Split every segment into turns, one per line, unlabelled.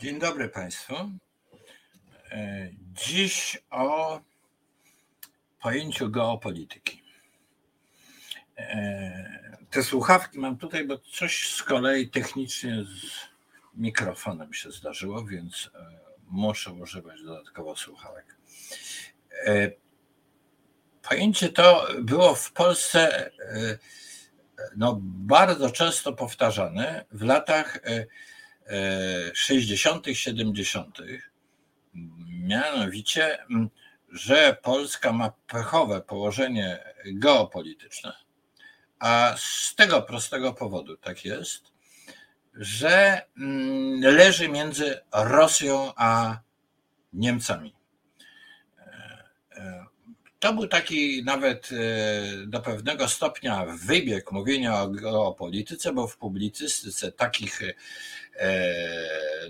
Dzień dobry Państwu. E, dziś o pojęciu geopolityki. E, te słuchawki mam tutaj, bo coś z kolei technicznie z mikrofonem się zdarzyło, więc e, muszę używać dodatkowo słuchawek. Pojęcie to było w Polsce no, bardzo często powtarzane w latach 60., 70., mianowicie, że Polska ma pechowe położenie geopolityczne, a z tego prostego powodu tak jest, że leży między Rosją a Niemcami. To był taki nawet do pewnego stopnia wybieg mówienia o geopolityce, bo w publicystyce takich E,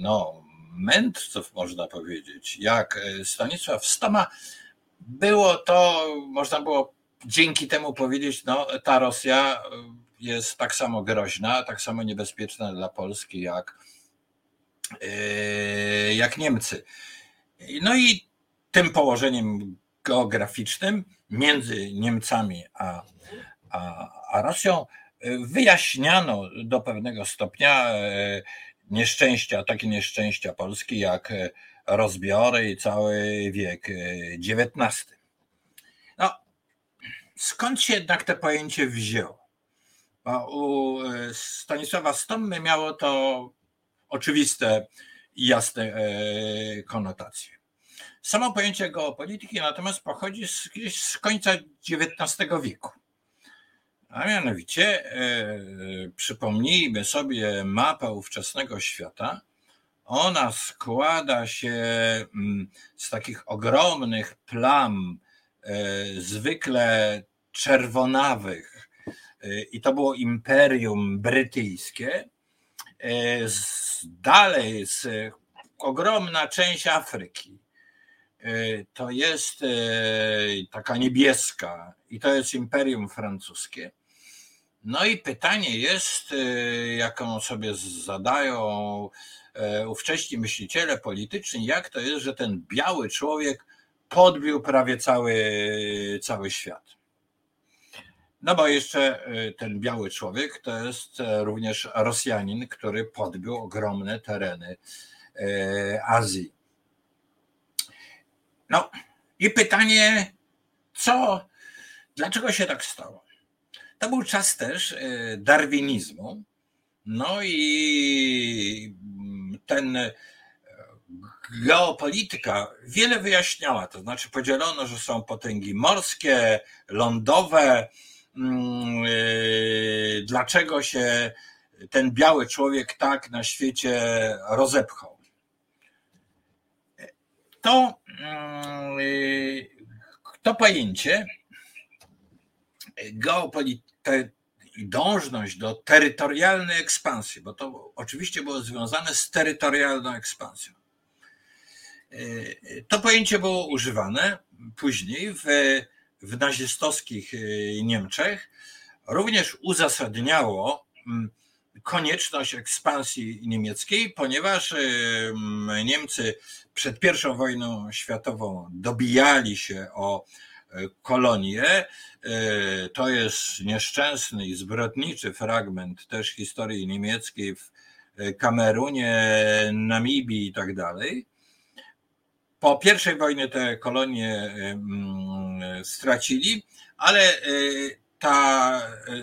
no, mędrców, można powiedzieć, jak e, Stanisław Stoma, było to, można było dzięki temu powiedzieć, no, ta Rosja jest tak samo groźna, tak samo niebezpieczna dla Polski, jak, e, jak Niemcy. No i tym położeniem geograficznym między Niemcami a, a, a Rosją wyjaśniano do pewnego stopnia nieszczęścia, takie nieszczęścia Polski jak e, rozbiory i cały wiek XIX. E, no, skąd się jednak to pojęcie wzięło? Bo u e, Stanisława Stommy miało to oczywiste i jasne konotacje. Samo pojęcie geopolityki natomiast pochodzi z, z końca XIX wieku. A mianowicie e, przypomnijmy sobie mapę ówczesnego świata. Ona składa się mm, z takich ogromnych plam, e, zwykle czerwonawych, e, i to było Imperium Brytyjskie. Dalej jest ogromna część Afryki. To jest taka niebieska, i to jest Imperium Francuskie. No i pytanie jest, y, jaką sobie zadają e, ówcześni myśliciele polityczni, jak to jest, że ten biały człowiek podbił prawie cały, cały świat. No bo jeszcze y, ten biały człowiek to jest e, również Rosjanin, który podbił ogromne tereny e, Azji. No i pytanie, co, dlaczego się tak stało? To był czas też e, darwinizmu. No i mm, ten e, geopolityka wiele wyjaśniała, to znaczy podzielono, że są potęgi morskie, lądowe, mm, e, dlaczego się ten biały człowiek tak na świecie rozepchał. To, mm, to pojęcie geopolityki te, dążność do terytorialnej ekspansji, bo to oczywiście było związane z terytorialną ekspansją. E, to pojęcie było używane później w, w nazistowskich e, Niemczech. Również uzasadniało mm, konieczność ekspansji niemieckiej, ponieważ e, Niemcy przed I wojną światową dobijali się o kolonie. E, to jest nieszczęsny i zbrodniczy fragment też historii niemieckiej w Kamerunie, Namibii i tak dalej. Po I wojnie te kolonie mm, stracili, ale e, ta,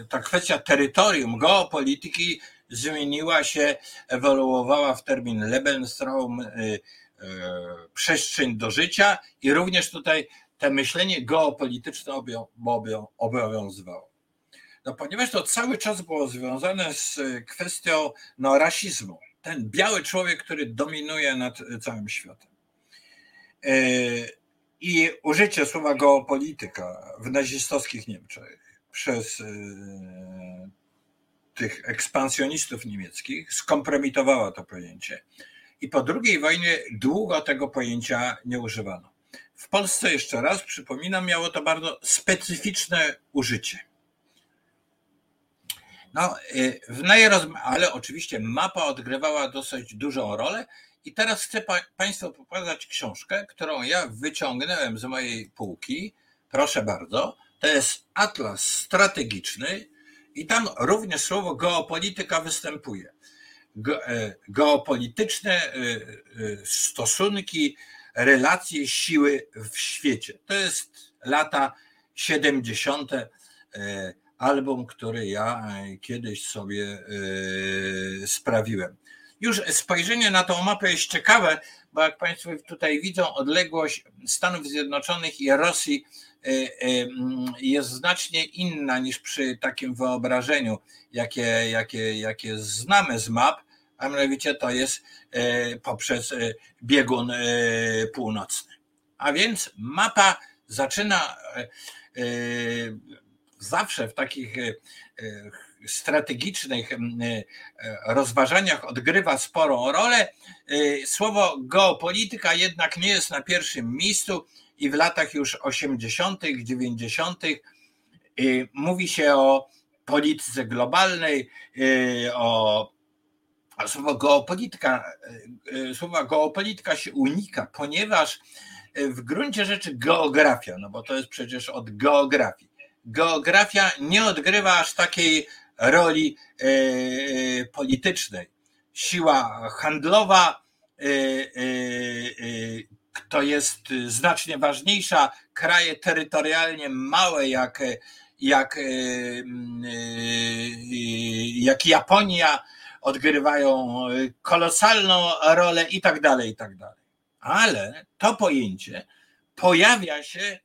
ta kwestia terytorium, geopolityki zmieniła się, ewoluowała w termin Lebensraum, e, przestrzeń do życia i również tutaj te myślenie geopolityczne obowiązywało. No, ponieważ to cały czas było związane z kwestią no, rasizmu. Ten biały człowiek, który dominuje nad całym światem. E, I użycie słowa geopolityka w nazistowskich Niemczech przez e, tych ekspansjonistów niemieckich skompromitowało to pojęcie. I po II wojnie długo tego pojęcia nie używano. W Polsce, jeszcze raz przypominam, miało to bardzo specyficzne użycie. No, w najroz... ale oczywiście mapa odgrywała dosyć dużą rolę. I teraz chcę pa Państwu pokazać książkę, którą ja wyciągnąłem z mojej półki. Proszę bardzo. To jest atlas strategiczny i tam również słowo geopolityka występuje. E, geopolityczne e, e, stosunki, relacje, siły w świecie. To jest lata 70. Album, który ja kiedyś sobie sprawiłem. Już spojrzenie na tą mapę jest ciekawe, bo jak Państwo tutaj widzą, odległość Stanów Zjednoczonych i Rosji jest znacznie inna niż przy takim wyobrażeniu, jakie, jakie, jakie znamy z map a mianowicie to jest e, poprzez e, biegun e, północny. A więc mapa zaczyna zawsze w takich strategicznych rozważaniach odgrywa sporą rolę. Słowo geopolityka jednak nie jest na pierwszym miejscu i w latach już 80., 90. mówi się o polityce globalnej, o a geopolityka, e, e, słowa geopolityka się unika, ponieważ e, w gruncie rzeczy geografia, no bo to jest przecież od geografii. Geografia nie odgrywa aż takiej roli politycznej. Siła handlowa to jest znacznie ważniejsza. Kraje terytorialnie małe, jak, jak, jak Japonia, odgrywają y, kolosalną rolę i tak dalej, i tak dalej. Ale to pojęcie pojawia się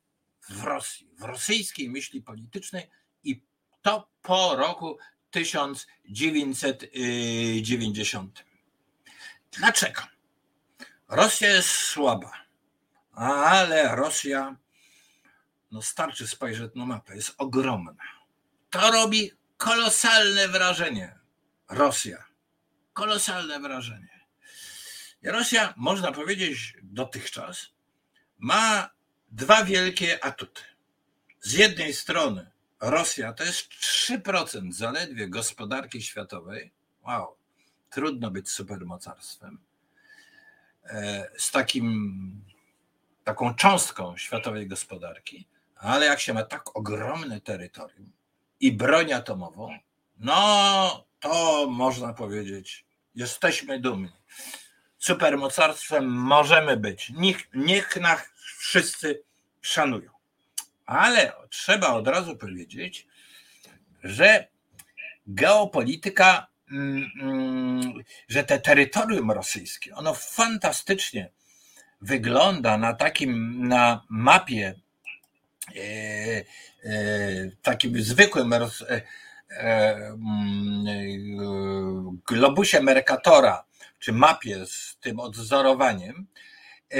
w Rosji, w rosyjskiej myśli politycznej i to po roku 1990. Dlaczego? Rosja jest słaba, ale Rosja, no starczy spojrzeć na mapę, jest ogromna. To robi kolosalne wrażenie. Rosja kolosalne wrażenie. Rosja, można powiedzieć, dotychczas ma dwa wielkie atuty. Z jednej strony Rosja to jest 3% zaledwie gospodarki światowej. Wow, trudno być supermocarstwem. E, z takim, taką cząstką światowej gospodarki, ale jak się ma tak ogromne terytorium i broń atomową, no to można powiedzieć, jesteśmy dumni. Supermocarstwem możemy być. Niech, niech nas wszyscy szanują. Ale trzeba od razu powiedzieć, że geopolityka, mm, mm, że te terytorium rosyjskie, ono fantastycznie wygląda na takim, na mapie, e, e, takim zwykłym E, globusie Mercatora, czy mapie z tym odwzorowaniem, e,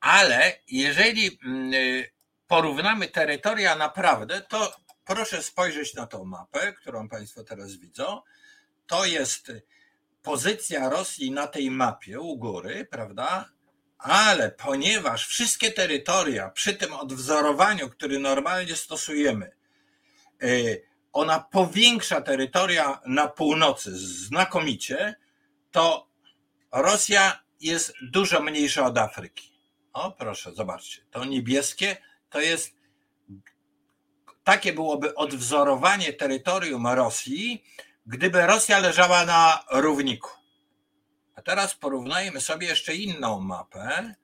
ale jeżeli mm, porównamy terytoria naprawdę, to proszę spojrzeć na tą mapę, którą Państwo teraz widzą. To jest pozycja Rosji na tej mapie u góry, prawda? Ale ponieważ wszystkie terytoria przy tym odwzorowaniu, który normalnie stosujemy, ona powiększa terytoria na północy znakomicie, to Rosja jest dużo mniejsza od Afryki. O, proszę, zobaczcie. To niebieskie to jest takie byłoby odwzorowanie terytorium Rosji, gdyby Rosja leżała na równiku. A teraz porównajmy sobie jeszcze inną mapę.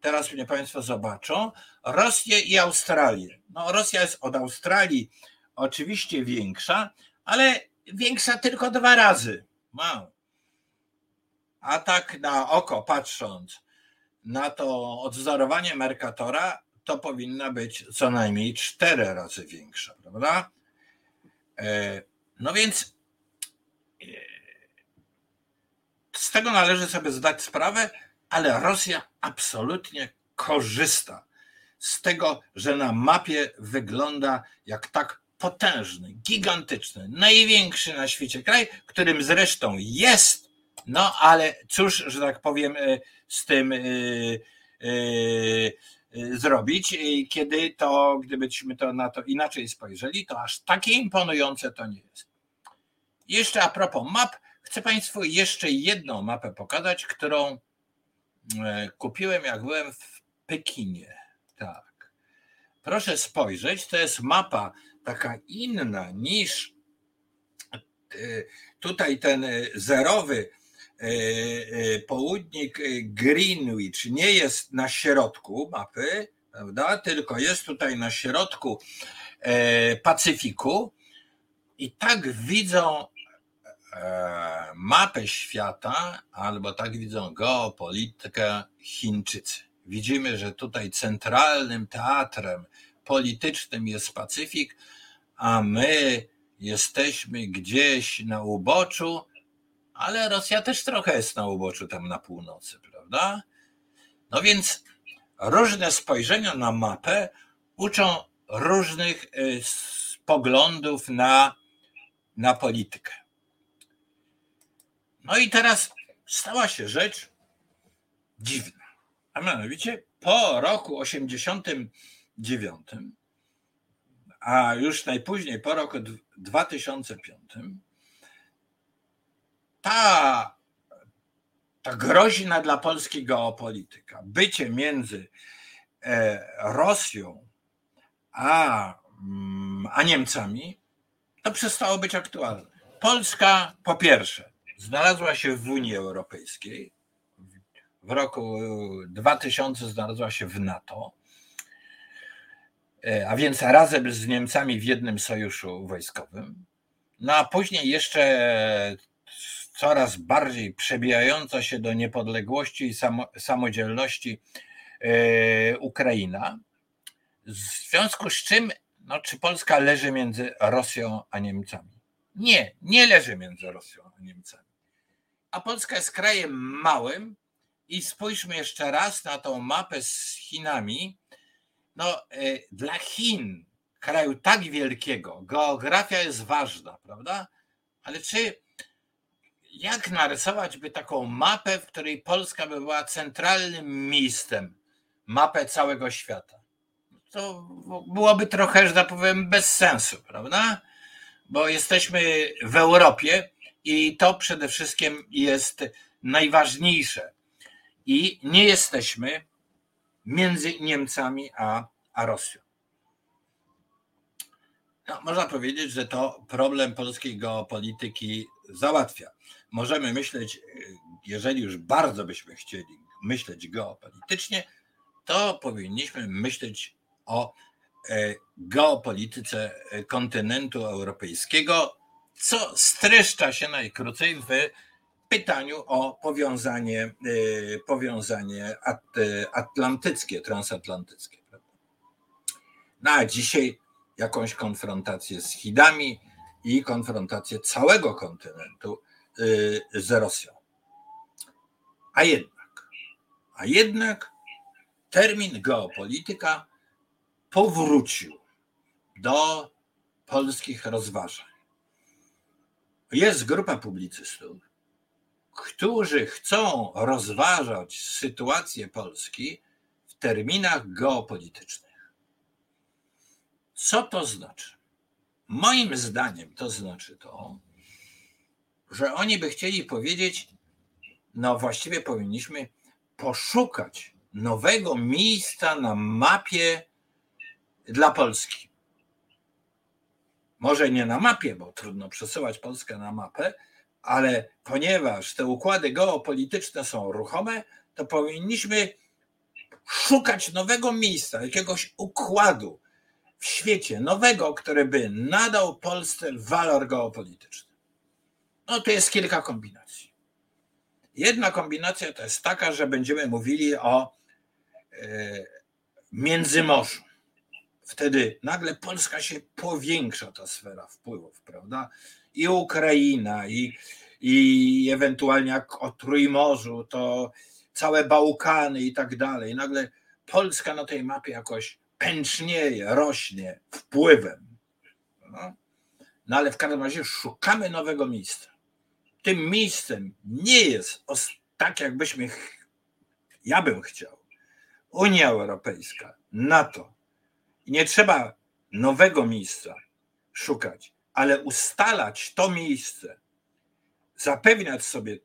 Teraz mnie Państwo zobaczą. Rosję i Australię. No, Rosja jest od Australii oczywiście większa, ale większa tylko dwa razy. Wow. A tak na oko patrząc na to odwzorowanie Mercatora, to powinna być co najmniej cztery razy większa, prawda? E, no więc e, z tego należy sobie zdać sprawę, ale Rosja absolutnie korzysta z tego, że na mapie wygląda jak tak potężny, gigantyczny, największy na świecie kraj, którym zresztą jest, no ale cóż, że tak powiem, e, z tym e, e, zrobić, kiedy to, gdybyśmy to na to inaczej spojrzeli, to aż takie imponujące to nie jest. jeszcze a propos map, chcę Państwu jeszcze jedną mapę pokazać, którą e, kupiłem, jak byłem w Pekinie. Tak. Proszę spojrzeć, to jest mapa taka inna niż e, tutaj ten zerowy południk Greenwich nie jest na środku mapy, prawda? Tylko jest tutaj na środku Pacyfiku i tak widzą e, mapę świata, albo tak widzą geopolitykę Chińczycy. Widzimy, że tutaj centralnym teatrem politycznym jest Pacyfik, a my jesteśmy gdzieś na uboczu, ale Rosja też trochę jest na uboczu tam na północy, prawda? No więc różne spojrzenia na mapę uczą różnych e, poglądów na na politykę. No i teraz stała się rzecz dziwna. A mianowicie po roku 89, a już najpóźniej po roku 2005, ta, ta groźna dla Polski geopolityka, bycie między e, Rosją a, mm, a Niemcami to przestało być aktualne. Polska po pierwsze znalazła się w Unii Europejskiej, w roku 2000 znalazła się w NATO, a więc razem z Niemcami w jednym sojuszu wojskowym. No a później jeszcze coraz bardziej przebijająca się do niepodległości i samodzielności e, Ukraina. W związku z czym no, czy Polska leży między Rosją a Niemcami? Nie, nie leży między Rosją a Niemcami. A Polska jest krajem małym i spójrzmy jeszcze raz na tą mapę z Chinami. No, e, dla Chin, kraju tak wielkiego, geografia jest ważna, prawda? Ale czy jak narysować by taką mapę, w której Polska by była centralnym miejscem, mapę całego świata? to byłoby trochę, że tak powiem, bez sensu, prawda? Bo jesteśmy w Europie i to przede wszystkim jest najważniejsze. I nie jesteśmy między Niemcami a, a Rosją. No, można powiedzieć, że to problem polskiej geopolityki załatwia. Możemy myśleć, jeżeli już bardzo byśmy chcieli myśleć geopolitycznie, to powinniśmy myśleć o e, geopolityce kontynentu europejskiego, co streszcza się najkrócej w pytaniu o powiązanie, e, powiązanie atlantyckie, transatlantyckie. No a dzisiaj jakąś konfrontację z Chidami i konfrontację całego kontynentu z Rosją. A jednak, a jednak termin geopolityka powrócił do polskich rozważań. Jest grupa publicystów, którzy chcą rozważać sytuację Polski w terminach geopolitycznych. Co to znaczy? Moim zdaniem to znaczy to, że oni by chcieli powiedzieć, no właściwie powinniśmy poszukać nowego miejsca na mapie dla Polski. Może nie na mapie, bo trudno przesyłać Polskę na mapę, ale ponieważ te układy geopolityczne są ruchome, to powinniśmy szukać nowego miejsca, jakiegoś układu w świecie nowego, który by nadał Polsce walor geopolityczny. No to jest kilka kombinacji. Jedna kombinacja to jest taka, że będziemy mówili o e, Międzymorzu wtedy nagle Polska się powiększa, ta sfera wpływów, prawda? I Ukraina, i, i ewentualnie jak o Trójmorzu, to całe Bałkany i tak dalej. Nagle Polska na tej mapie jakoś pęcznieje, rośnie wpływem. No, no ale w każdym razie szukamy nowego miejsca. Tym miejscem nie jest tak, jakbyśmy, ja bym chciał, Unia Europejska, NATO, nie trzeba nowego miejsca szukać ale ustalać to miejsce, zapewniać sobie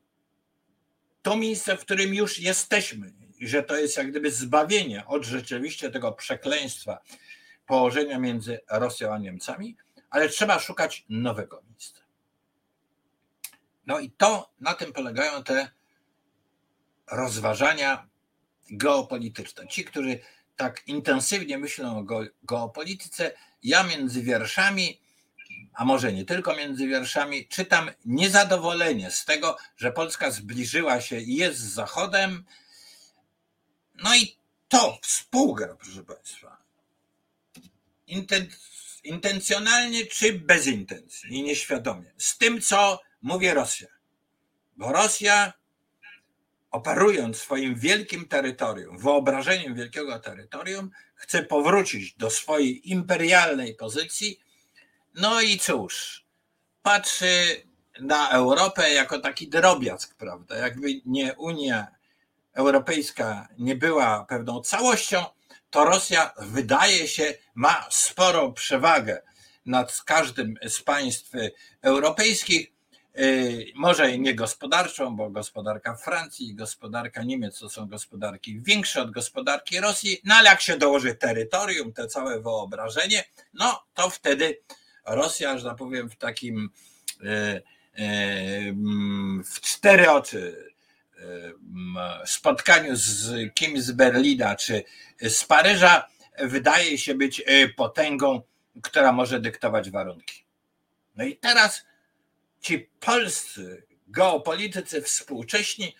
to miejsce, w którym już jesteśmy, że to jest jak gdyby zbawienie od rzeczywiście tego przekleństwa położenia między Rosją a Niemcami, ale trzeba szukać nowego miejsca. No i to na tym polegają te rozważania geopolityczne. Ci, którzy tak intensywnie myślą o geopolityce, ja między wierszami, a może nie tylko między wierszami, czytam niezadowolenie z tego, że Polska zbliżyła się i jest z Zachodem. No i to współgra, proszę Państwa. Intencjonalnie czy bez intencji i nieświadomie. Z tym, co mówi Rosja. Bo Rosja operując swoim wielkim terytorium, wyobrażeniem wielkiego terytorium, chce powrócić do swojej imperialnej pozycji. No i cóż, patrzy na Europę jako taki drobiazg, prawda? Jakby nie Unia Europejska nie była pewną całością, to Rosja wydaje się ma sporą przewagę nad każdym z państw europejskich Y, może nie gospodarczą, bo gospodarka Francji i gospodarka Niemiec to są gospodarki większe od gospodarki Rosji, no ale jak się dołoży terytorium, te całe wyobrażenie, no to wtedy Rosja, że tak powiem, w takim y, y, w cztery oczy spotkaniu z kimś z Berlina czy z Paryża wydaje się być potęgą, która może dyktować warunki. No i teraz ci polscy geopolitycy współcześni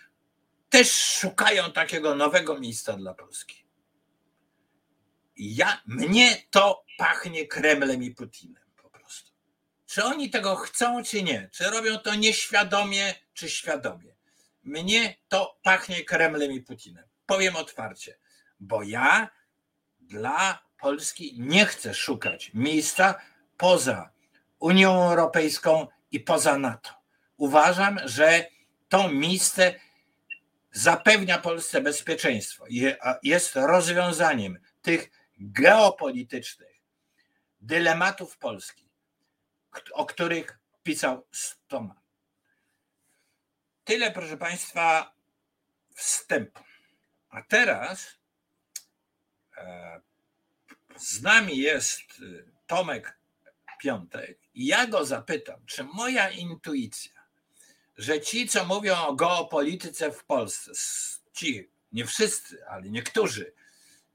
też szukają takiego nowego miejsca dla Polski. Ja, mnie to pachnie Kremlem i Putinem. Czy oni tego chcą, czy nie? Czy robią to nieświadomie, czy świadomie? Mnie to pachnie Kremlem i Putinem. Powiem otwarcie, bo ja dla Polski nie chcę szukać miejsca poza Unią Europejską i poza NATO. Uważam, że to miejsce zapewnia Polsce bezpieczeństwo. Jest rozwiązaniem tych geopolitycznych dylematów Polski, o których pisał Stoma. Tyle, proszę Państwa, wstępu. A teraz e, z nami jest Tomek Piątek i ja go zapytam, czy moja intuicja, że ci, co mówią o geopolityce w Polsce, ci, nie wszyscy, ale niektórzy,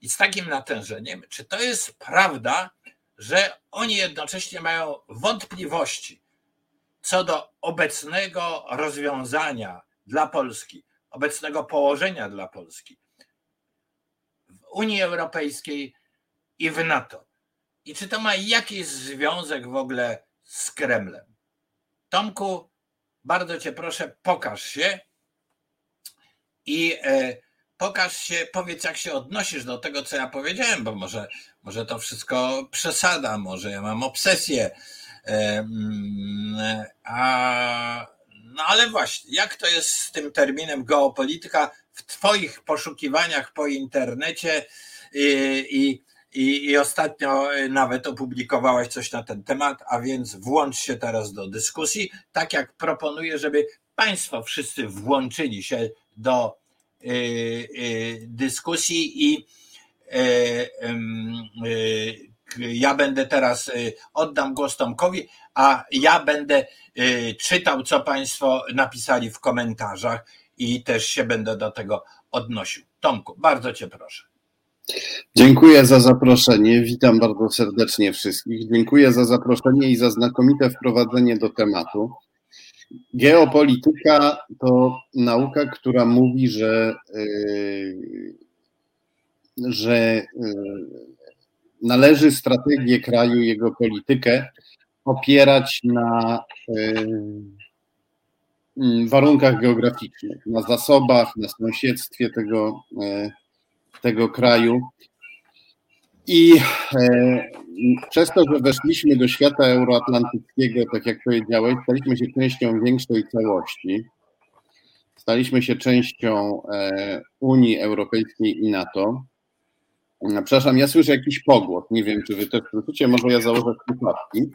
i z takim natężeniem, czy to jest prawda, że oni jednocześnie mają wątpliwości co do obecnego rozwiązania dla Polski, obecnego położenia dla Polski w Unii Europejskiej i w NATO. I czy to ma jakiś związek w ogóle z Kremlem? Tomku, bardzo cię proszę, pokaż się i e, pokaż się, powiedz, jak się odnosisz do tego, co ja powiedziałem, bo może, może to wszystko przesada, może ja mam obsesję. E, a, no ale właśnie, jak to jest z tym terminem geopolityka w Twoich poszukiwaniach po internecie i, i i, ostatnio y, nawet opublikowałaś coś na ten temat, a więc włącz się teraz do dyskusji, tak jak proponuję, żeby Państwo wszyscy włączyli się do dyskusji i y, ja będę teraz, oddam głos Tomkowi, a ja będę czytał, co Państwo napisali w komentarzach i też się będę do tego odnosił. Tomku, bardzo Cię proszę.
Dziękuję za zaproszenie. Witam bardzo serdecznie wszystkich. Dziękuję za zaproszenie i za znakomite wprowadzenie do tematu. Geopolityka to nauka, która mówi, że, yy, że yy, należy strategię kraju, jego politykę opierać na yy, warunkach geograficznych, na zasobach, na sąsiedztwie tego tego kraju. I e, przez to, że weszliśmy do świata euroatlantyckiego, tak jak powiedziałeś, staliśmy się częścią większej całości. Staliśmy się częścią e, Unii Europejskiej i NATO. Przepraszam, ja słyszę jakiś pogłos. Nie wiem, czy wy też słyszycie. Może ja założę słuchawki.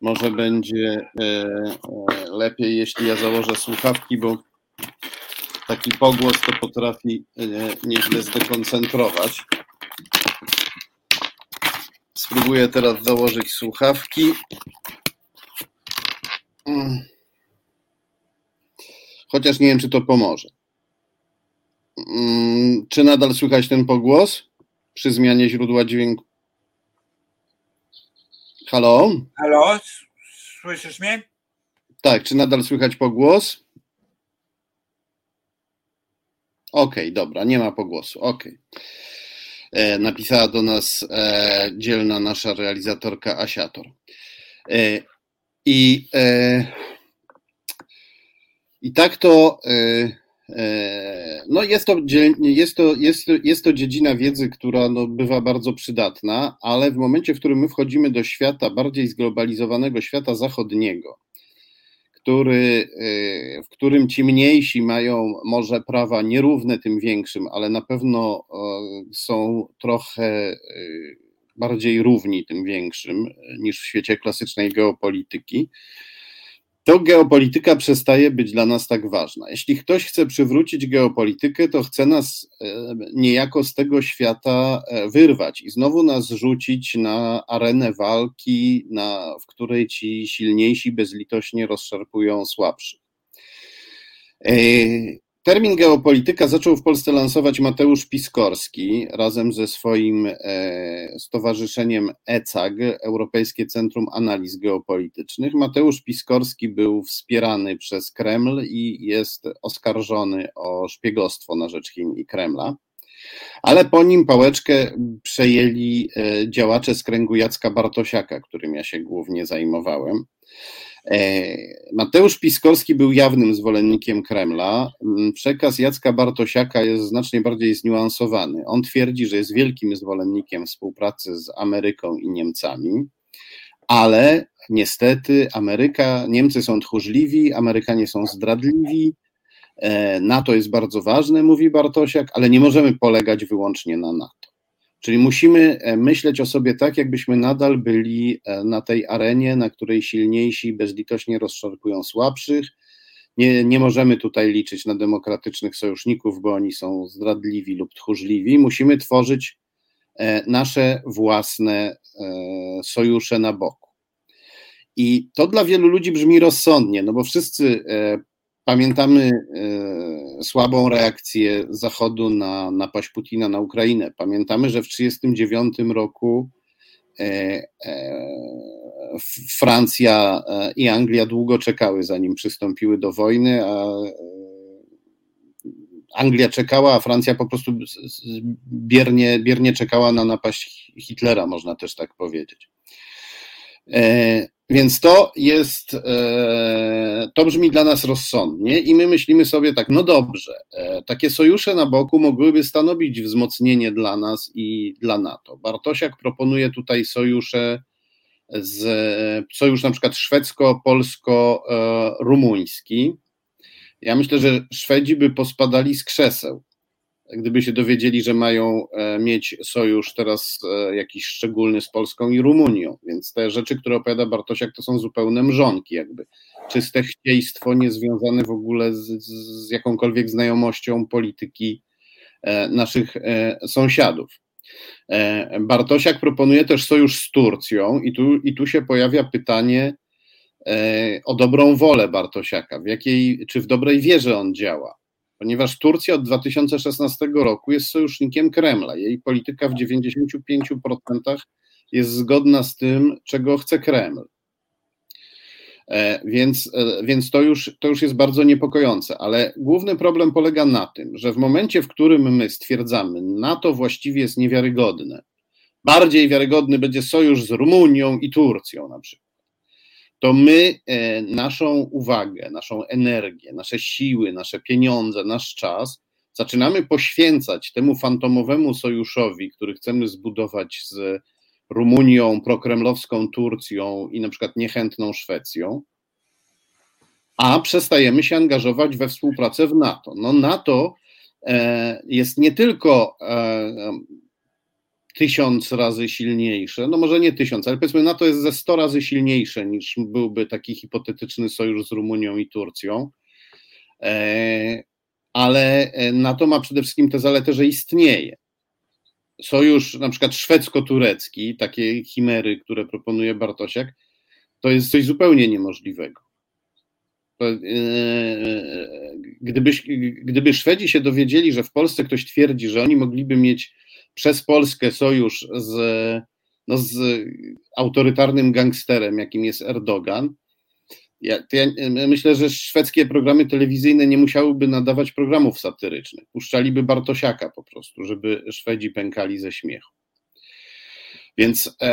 może będzie lepiej, jeśli ja założę słuchawki, bo taki pogłos to potrafi nieźle zdekoncentrować. Spróbuję teraz założyć słuchawki. Mm. Chociaż nie wiem, czy to pomoże. Mm, czy nadal słychać ten pogłos przy zmianie źródła dźwięku? Halo?
Halo? Słyszysz mnie?
Tak, czy nadal słychać pogłos? Okej, okay, dobra, nie ma pogłosu. Okej. Okay. Napisała do nas e, dzielna nasza realizatorka Asiator. E, I e, i tak to, e, e, no jest to, jest to, jest to, jest to dziedzina wiedzy, która no bywa bardzo przydatna, ale w momencie, w którym my wchodzimy do świata, bardziej zglobalizowanego świata zachodniego, który, e, w którym ci mniejsi mają może prawa nierówne tym większym, ale na pewno są trochę bardziej równi tym większym niż w świecie klasycznej geopolityki, to geopolityka przestaje być dla nas tak ważna. Jeśli ktoś chce przywrócić geopolitykę, to chce nas e, niejako z tego świata e, wyrwać i znowu nas rzucić na arenę walki, na, w której ci silniejsi bezlitośnie rozszarpują słabszych. Termin geopolityka zaczął w Polsce lansować Mateusz Piskorski razem ze swoim e, stowarzyszeniem ECAG, Europejskie Centrum Analiz Geopolitycznych. Mateusz Piskorski był wspierany przez Kreml i jest oskarżony o szpiegostwo na rzecz Chin i Kremla. Ale po nim pałeczkę przejęli e, działacze z kręgu Jacka Bartosiaka, którym ja się głównie zajmowałem. E, Mateusz Piskorski był jawnym zwolennikiem Kremla. Mm, przekaz Jacka Bartosiaka jest znacznie bardziej zniuansowany. On twierdzi, że jest wielkim zwolennikiem współpracy z Ameryką i Niemcami, ale niestety Ameryka, Niemcy są tchórzliwi, Amerykanie są zdradliwi. E, NATO jest bardzo ważne, mówi Bartosiak, ale nie możemy polegać wyłącznie na NATO. Czyli musimy e, myśleć o sobie tak, jakbyśmy nadal byli e, na tej arenie, na której silniejsi bezlitośnie rozszarpują słabszych. Nie, nie możemy tutaj liczyć na demokratycznych sojuszników, bo oni są zdradliwi lub tchórzliwi. Musimy tworzyć e, nasze własne sojusze na boku. I to dla wielu ludzi brzmi rozsądnie, no bo wszyscy Pamiętamy e, słabą reakcję Zachodu na napaść Putina na Ukrainę. Pamiętamy, że w 1939 roku e, e, Francja i Anglia długo czekały, zanim przystąpiły do wojny, a Anglia czekała, a Francja po prostu biernie, biernie czekała na napaść Hitlera, można też tak powiedzieć. Więc to jest, e, to brzmi dla nas rozsądnie i my myślimy sobie tak, no dobrze, e, takie sojusze na boku mogłyby stanowić wzmocnienie dla nas i dla NATO. Bartosiak proponuje tutaj sojusze z, sojusz na przykład szwedzko-polsko-rumuński. Ja myślę, że Szwedzi by pospadali z krzeseł gdyby się dowiedzieli, że mają e, mieć sojusz teraz e, jakiś szczególny z Polską i Rumunią. Więc te rzeczy, które opowiada Bartosiak, to są zupełne mrzonki, jakby czyste chcieństwo, niezwiązane w ogóle z, z jakąkolwiek znajomością polityki e, naszych sąsiadów. Bartosiak proponuje też sojusz z Turcją, i tu, i tu się pojawia pytanie o dobrą wolę Bartosiaka, w jakiej, czy w dobrej wierze on działa ponieważ Turcja od 2016 roku jest sojusznikiem Kremla. Jej polityka w 95% jest zgodna z tym, czego chce Kreml. E, więc, e, więc to, już, to już jest bardzo niepokojące, ale główny problem polega na tym, że w momencie, w którym my stwierdzamy, NATO właściwie jest niewiarygodne, bardziej wiarygodny będzie sojusz z Rumunią i Turcją na przykład to my e, naszą uwagę, naszą energię, nasze siły, nasze pieniądze, nasz czas zaczynamy poświęcać temu fantomowemu sojuszowi, który chcemy zbudować z Rumunią, prokremlowską Turcją i na przykład niechętną Szwecją, a przestajemy się angażować we współpracę w NATO. No NATO e, jest nie tylko e, tysiąc razy silniejsze, no może nie tysiąc, ale powiedzmy NATO jest ze sto razy silniejsze niż byłby taki hipotetyczny sojusz z Rumunią i Turcją. E, ale NATO ma przede wszystkim tę zaletę, że istnieje. Sojusz na przykład szwedzko-turecki, takie chimery, które proponuje Bartosiak, to jest coś zupełnie niemożliwego. E, gdyby, gdyby Szwedzi się dowiedzieli, że w Polsce ktoś twierdzi, że oni mogliby mieć przez Polskę sojusz z, no z autorytarnym gangsterem, jakim jest Erdogan, ja, ja, myślę, że szwedzkie programy telewizyjne nie musiałyby nadawać programów satyrycznych. Puszczaliby Bartosiaka po prostu, żeby Szwedzi pękali ze śmiechu. Więc, e,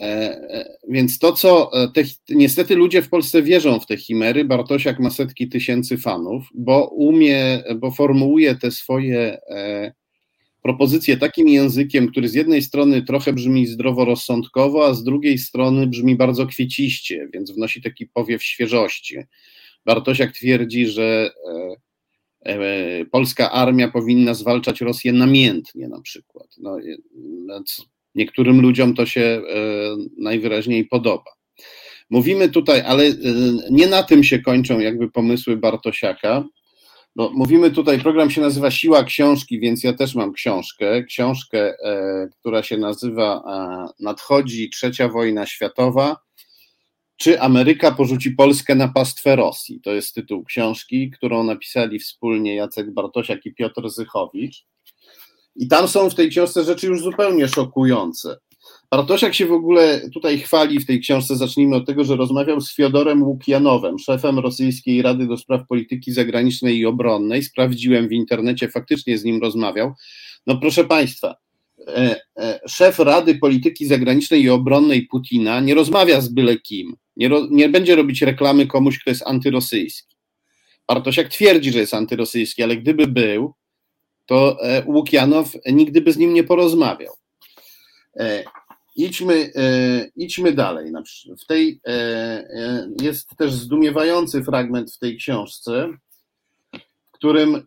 e, e więc to, co te, niestety ludzie w Polsce wierzą w te chimery. Bartosiak ma setki tysięcy fanów, bo umie, bo formułuje te swoje e, propozycję takim językiem, który z jednej strony trochę brzmi zdroworozsądkowo, a z drugiej strony brzmi bardzo kwieciście, więc wnosi taki powiew świeżości. Bartosiak twierdzi, że e, e, polska armia powinna zwalczać Rosję namiętnie na przykład. No, niektórym ludziom to się e, najwyraźniej podoba. Mówimy tutaj, ale nie na tym się kończą jakby pomysły Bartosiaka, no, mówimy tutaj, program się nazywa Siła Książki, więc ja też mam książkę. Książkę, e, która się nazywa e, Nadchodzi trzecia wojna światowa. Czy Ameryka porzuci Polskę na pastwę Rosji? To jest tytuł książki, którą napisali wspólnie Jacek Bartosiak i Piotr Zychowicz. I tam są w tej książce rzeczy już zupełnie szokujące. Bartosiak się w ogóle tutaj chwali w tej książce, zacznijmy od tego, że rozmawiał z Fiodorem Łukianowem, szefem Rosyjskiej Rady do Spraw Polityki Zagranicznej i Obronnej. Sprawdziłem w internecie, faktycznie z nim rozmawiał. No proszę Państwa, e, e, szef Rady Polityki Zagranicznej i Obronnej Putina nie rozmawia z byle kim, nie, ro, nie będzie robić reklamy komuś, kto jest antyrosyjski. Bartosiak twierdzi, że jest antyrosyjski, ale gdyby był, to e, Łukianow nigdy by z nim nie porozmawiał. Idźmy, e, idźmy dalej. W tej, e, e, jest też zdumiewający fragment w tej książce, w którym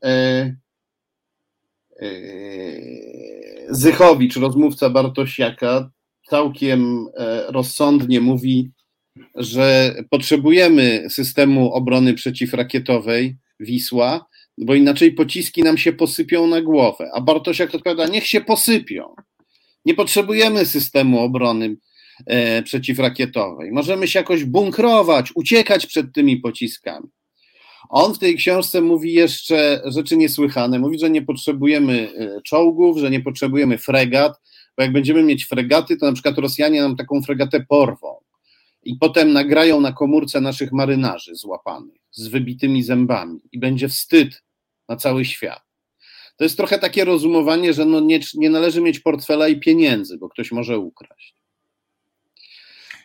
Zychowicz, rozmówca Bartosiaka, całkiem rozsądnie mówi, że potrzebujemy systemu obrony przeciwrakietowej Wisła, bo inaczej pociski nam się posypią na głowę. A Bartosiak odpowiada, niech się posypią. Nie potrzebujemy systemu obrony e, przeciwrakietowej. Możemy się jakoś bunkrować, uciekać przed tymi pociskami. On w tej książce mówi jeszcze rzeczy niesłychane. Mówi, że nie potrzebujemy e, czołgów, że nie potrzebujemy fregat, bo jak będziemy mieć fregaty, to na przykład Rosjanie nam taką fregatę porwą i potem nagrają na komórce naszych marynarzy złapanych z wybitymi zębami i będzie wstyd na cały świat. To jest trochę takie rozumowanie, że no nie, nie należy mieć portfela i pieniędzy, bo ktoś może ukraść.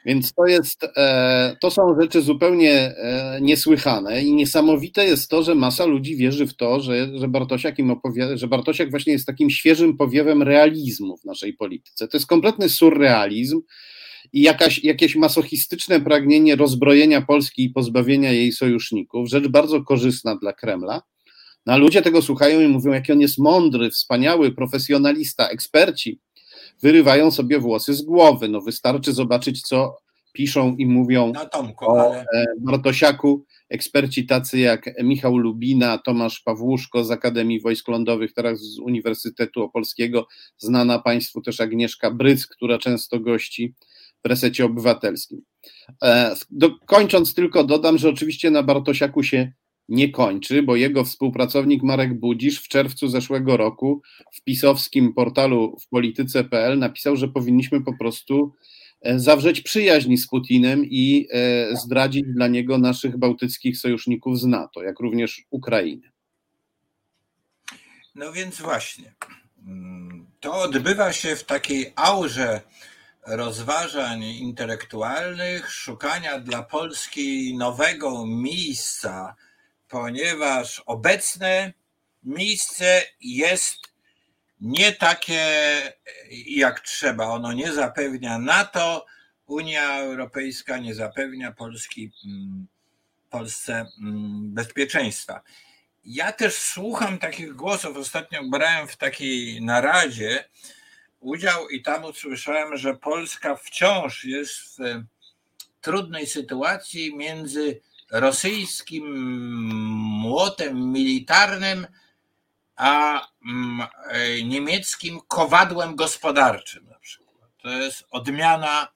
Więc to jest, e, to są rzeczy zupełnie e, niesłychane i niesamowite jest to, że masa ludzi wierzy w to, że, że, Bartosiak im że Bartosiak właśnie jest takim świeżym powiewem realizmu w naszej polityce. To jest kompletny surrealizm i jakaś, jakieś masochistyczne pragnienie rozbrojenia Polski i pozbawienia jej sojuszników, rzecz bardzo korzystna dla Kremla, no, a ludzie tego słuchają i mówią, jaki on jest mądry, wspaniały, profesjonalista, eksperci. Wyrywają sobie włosy z głowy. No wystarczy zobaczyć, co piszą i mówią
no, Tomku,
o ale... E, Bartosiaku. Eksperci tacy jak Michał Lubina, Tomasz Pawłuszko z Akademii Wojsk Lądowych, teraz z Uniwersytetu Opolskiego, znana Państwu też Agnieszka Bryc, która często gości w resecie obywatelskim. E, do, kończąc tylko dodam, że oczywiście na Bartosiaku się nie kończy, bo jego współpracownik Marek Budzisz w czerwcu zeszłego roku w pisowskim portalu w polityce.pl napisał, że powinniśmy po prostu e, zawrzeć przyjaźń z Putinem i e, zdradzić dla niego naszych bałtyckich sojuszników z NATO, jak również Ukrainę.
No więc właśnie. Mm, to odbywa się w takiej aurze rozważań intelektualnych, szukania dla Polski nowego miejsca ponieważ obecne miejsce jest nie takie jak trzeba. Ono nie zapewnia NATO, Unia Europejska nie zapewnia Polski, mm, Polsce mm, bezpieczeństwa. Ja też słucham takich głosów. Ostatnio brałem w takiej naradzie udział i tam usłyszałem, że Polska wciąż jest w trudnej sytuacji między rosyjskim młotem militarnym a mm, e, niemieckim kowadłem gospodarczym na przykład. To jest odmiana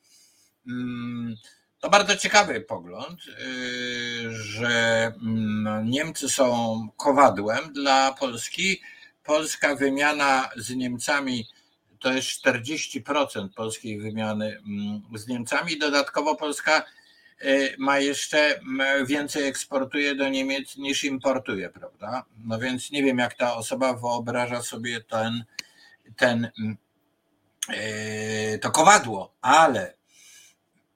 mm, to bardzo ciekawy pogląd, y, że mm, Niemcy są kowadłem dla Polski. Polska wymiana z Niemcami to jest 40% polskiej wymiany z Niemcami. Dodatkowo Polska ma jeszcze mm, więcej eksportuje do Niemiec niż importuje, prawda? No więc nie wiem, jak ta osoba wyobraża sobie ten, ten y, to kowadło, ale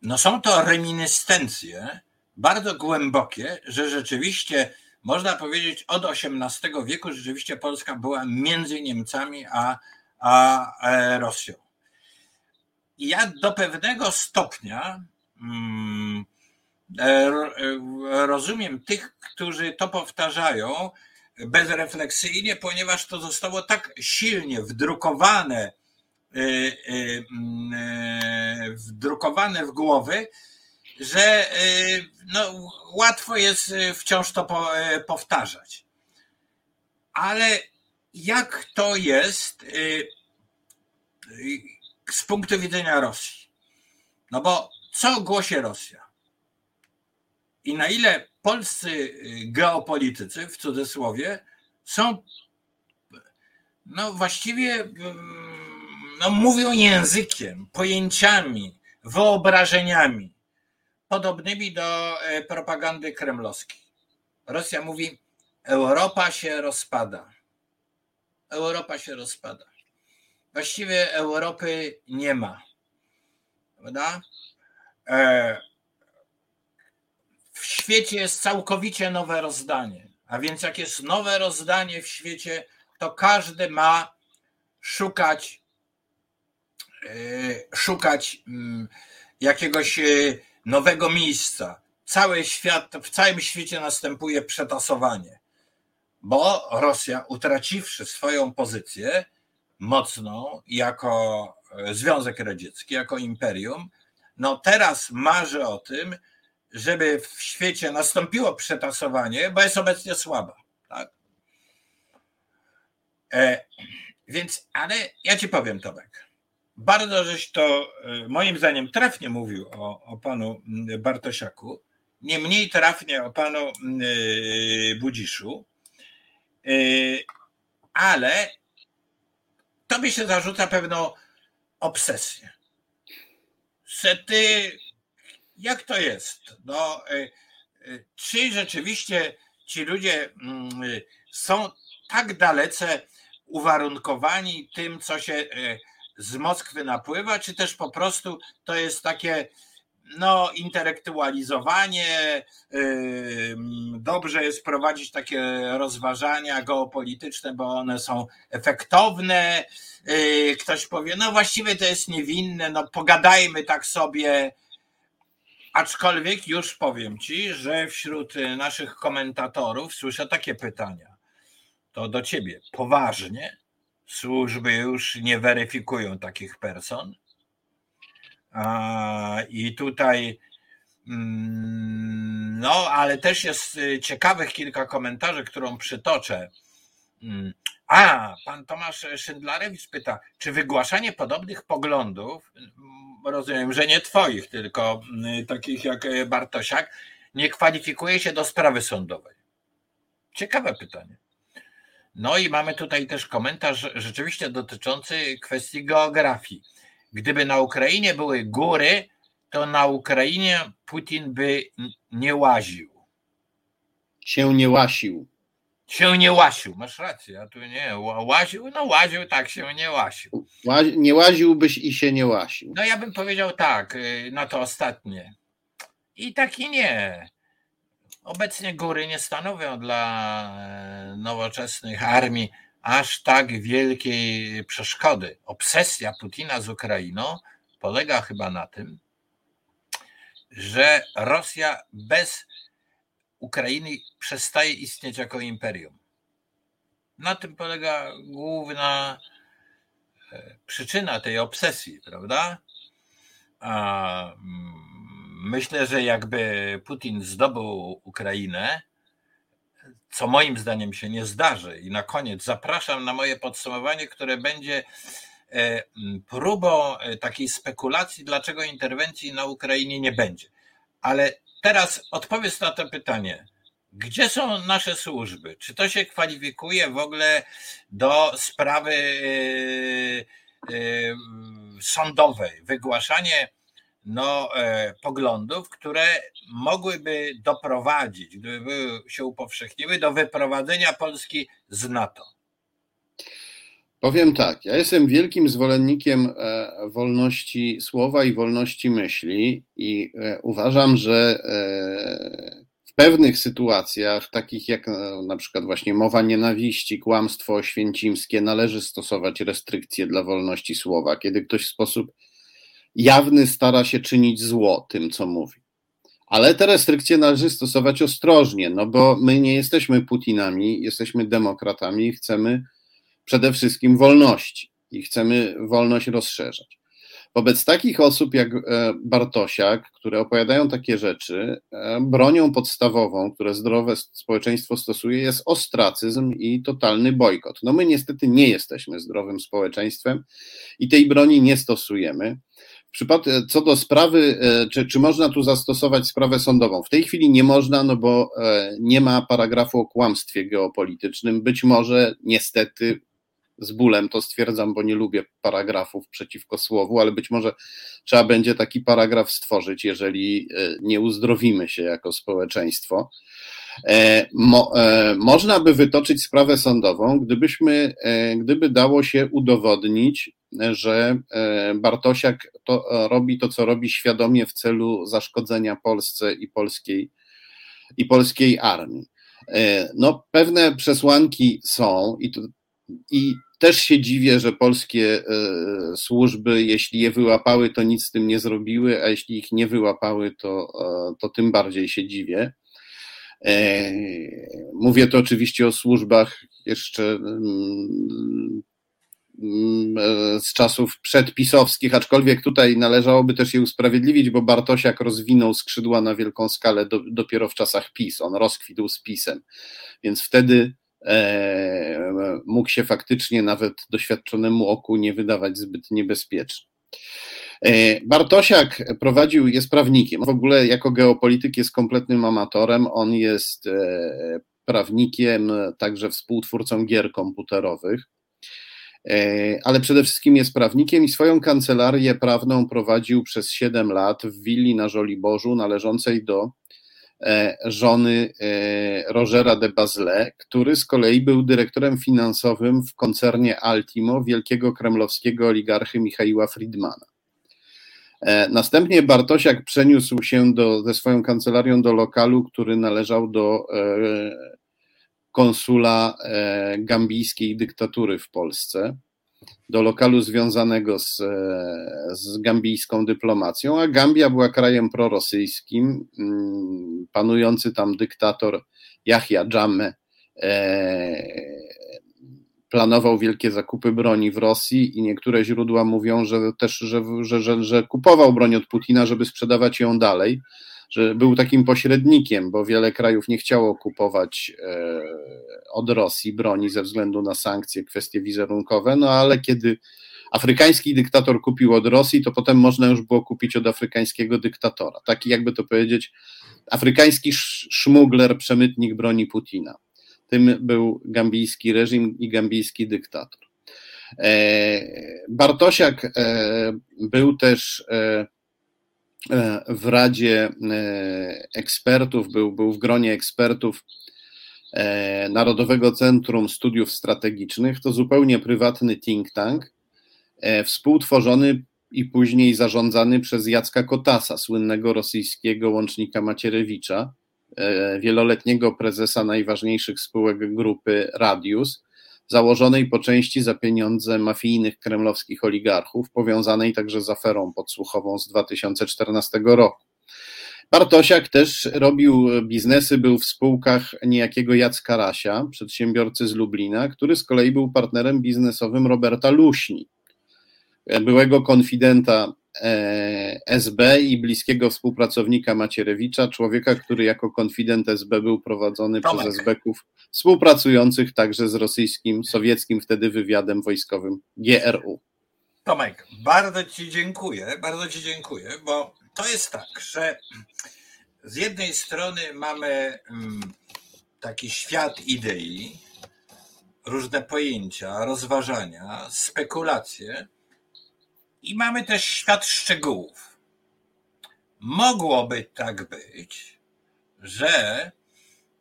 no są to reminiscencje bardzo głębokie, że rzeczywiście można powiedzieć od XVIII wieku rzeczywiście Polska była między Niemcami a, a e, Rosją. I ja do pewnego stopnia mm, rozumiem tych, którzy to powtarzają bezrefleksyjnie, ponieważ to zostało tak silnie wdrukowane y, mm, wdrukowane w głowy, że no, łatwo jest wciąż to powtarzać. Ale jak to jest z punktu widzenia Rosji? No bo co głosi Rosja? I na ile polscy geopolitycy, w cudzysłowie, są no właściwie mm, no, mówią językiem, pojęciami, wyobrażeniami podobnymi do e, propagandy kremlowskiej. Rosja mówi: Europa się rozpada. Europa się rozpada. Właściwie Europy nie ma. Prawda? E, w świecie jest całkowicie nowe rozdanie. A więc, jak jest nowe rozdanie w świecie, to każdy ma szukać E, szukać mm, jakiegoś e, nowego miejsca. Cały świat, w całym świecie następuje przetasowanie, bo Rosja, utraciwszy swoją pozycję mocną jako Związek Radziecki, jako imperium, no teraz marzy o tym, żeby w świecie nastąpiło przetasowanie, bo jest obecnie słaba. Tak? E, więc, ale ja ci powiem, Tomek bardzo żeś to e, moim zdaniem trafnie mówił o, o panu Bartosiaku, nie mniej trafnie o panu e, Budziszu, e, ale tobie się zarzuca pewną obsesję. Że ty, jak to jest? No, czy rzeczywiście ci ludzie są tak dalece uwarunkowani tym, co się z Moskwy napływa, czy też po prostu to jest takie no, intelektualizowanie. Dobrze jest prowadzić takie rozważania geopolityczne, bo one są efektowne. Yy, ktoś powie, no właściwie to jest niewinne, no pogadajmy tak sobie. Aczkolwiek już powiem ci, że wśród naszych komentatorów słyszę takie pytania. To do ciebie. Poważnie służby już nie weryfikują takich person. I tutaj, mm, no, ale też jest y, ciekawych kilka komentarzy, którą przytoczę. Mm, a, pan Tomasz Szyndlarewicz pyta, czy wygłaszanie podobnych poglądów, mm, rozumiem, że nie twoich, tylko takich jak Bartosiak, nie kwalifikuje się do sprawy sądowej? Ciekawe pytanie. No i mamy tutaj też komentarz rzeczywiście dotyczący kwestii geografii. Gdyby na Ukrainie były góry, to na Ukrainie Putin by nie łaził.
Się nie łasił.
Się nie łasił, masz rację, a tu nie, łaził, no łaził, tak się nie łasił.
Nie łaziłbyś i się nie łasił.
No ja bym powiedział tak, y, na to ostatnie. I tak i nie. Obecnie góry nie stanowią dla e, nowoczesnych armii aż tak wielkiej przeszkody. Obsesja Putina z Ukrainą polega chyba na tym, że Rosja bez Ukrainy przestaje istnieć jako imperium. Na tym polega główna, przyczyna tej obsesji, prawda? A, mm, myślę, że jakby Putin zdobył Ukrainę, co moim zdaniem się nie zdarzy. I na koniec zapraszam na moje podsumowanie, które będzie e, próbą e, takiej spekulacji, dlaczego interwencji na Ukrainie nie będzie. Ale teraz odpowiedz na to pytanie. Gdzie są nasze służby? Czy to się kwalifikuje w ogóle do sprawy e, sądowej? Wygłaszanie no, e, poglądów, które mogłyby doprowadzić, gdyby się upowszechniły, do wyprowadzenia Polski z NATO?
Powiem tak, ja jestem wielkim zwolennikiem e, wolności słowa i wolności myśli i e, uważam, że w pewnych sytuacjach, takich jak na przykład właśnie mowa nienawiści, kłamstwo oświęcimskie, należy stosować restrykcje dla wolności słowa, kiedy ktoś w sposób jawny stara się czynić zło tym, co mówi. Ale te restrykcje należy stosować ostrożnie, no bo my nie jesteśmy Putinami, jesteśmy demokratami i chcemy przede wszystkim wolności i chcemy wolność rozszerzać. Wobec takich osób jak e, Bartosiak, które opowiadają takie rzeczy, e, bronią podstawową, które zdrowe społeczeństwo stosuje, jest ostracyzm i totalny bojkot. No my niestety nie jesteśmy zdrowym społeczeństwem i tej broni nie stosujemy. E, co do sprawy, e, czy, czy można tu zastosować sprawę sądową? W tej chwili nie można, no bo e, nie ma paragrafu o kłamstwie geopolitycznym. Być może, niestety, z bólem to stwierdzam, bo nie lubię paragrafów przeciwko słowu, ale być może trzeba będzie taki paragraf stworzyć, jeżeli nie uzdrowimy się jako społeczeństwo. Mo, można by wytoczyć sprawę sądową, gdybyśmy, gdyby dało się udowodnić, że e, Bartosiak to, e, robi to, co robi świadomie w celu zaszkodzenia Polsce i polskiej, i polskiej armii. E, no, pewne przesłanki są i, to, i też się dziwię, że polskie służby, jeśli je wyłapały, to nic z tym nie zrobiły, a jeśli ich nie wyłapały, to, to tym bardziej się dziwię. Mówię to oczywiście o służbach jeszcze mm, e, z czasów przedpisowskich, aczkolwiek tutaj należałoby też je usprawiedliwić, bo Bartosiak rozwinął skrzydła na wielką skalę do, dopiero w czasach PiS. On rozkwitł z PiSem, więc wtedy e, mógł się faktycznie nawet doświadczonemu oku nie wydawać zbyt niebezpieczny. E, Bartosiak prowadził, jest prawnikiem. W ogóle jako geopolityk jest kompletnym amatorem. On jest e, prawnikiem, także współtwórcą gier komputerowych. E, ale przede wszystkim jest prawnikiem i swoją kancelarię prawną prowadził przez 7 lat w willi na Żoliborzu należącej do e, żony e, Rogera de Bazle, który z kolei był dyrektorem finansowym w koncernie Altimo wielkiego kremlowskiego oligarchy Michaiła Friedmana. Następnie Bartosiak przeniósł się do, ze swoją kancelarią do lokalu, który należał do konsula e, gambijskiej dyktatury w Polsce, do lokalu związanego z, e, z gambijską dyplomacją, a Gambia była krajem prorosyjskim. Mm, panujący tam dyktator Yahya Jammeh planował wielkie zakupy broni w Rosji i niektóre źródła mówią, że też, że, że, że, że kupował broń od Putina, żeby sprzedawać ją dalej że był takim pośrednikiem, bo wiele krajów nie chciało kupować e, od Rosji broni ze względu na sankcje, kwestie wizerunkowe, no ale kiedy afrykański dyktator kupił od Rosji, to potem można już było kupić od afrykańskiego dyktatora. Taki, jakby to powiedzieć, afrykański szmugler, przemytnik broni Putina. Tym był gambijski reżim i gambijski dyktator. E, Bartosiak e, był też w Radzie e, Ekspertów, był, był w gronie ekspertów e, Narodowego Centrum Studiów Strategicznych. To zupełnie prywatny think tank, współtworzony i później zarządzany przez Jacka Kotasa, słynnego rosyjskiego łącznika Macierewicza, wieloletniego prezesa najważniejszych spółek grupy Radius założonej po części za pieniądze mafijnych kremlowskich oligarchów, powiązanej także z aferą podsłuchową z 2014 roku. Bartosiak też robił biznesy, był w spółkach niejakiego Jacka Rasia, przedsiębiorcy z Lublina, który z kolei był partnerem biznesowym Roberta Luśni. byłego konfidenta SB i bliskiego współpracownika Macierewicza, człowieka, który jako konfident SB był prowadzony Tomek. przez SB-ków współpracujących także z rosyjskim, sowieckim wtedy wywiadem wojskowym GRU.
Tomek, bardzo Ci dziękuję, bardzo Ci dziękuję, bo to jest tak, że z jednej strony mamy mm, taki świat idei, różne pojęcia, rozważania, spekulacje i mamy też świat szczegółów. Mogłoby tak być, że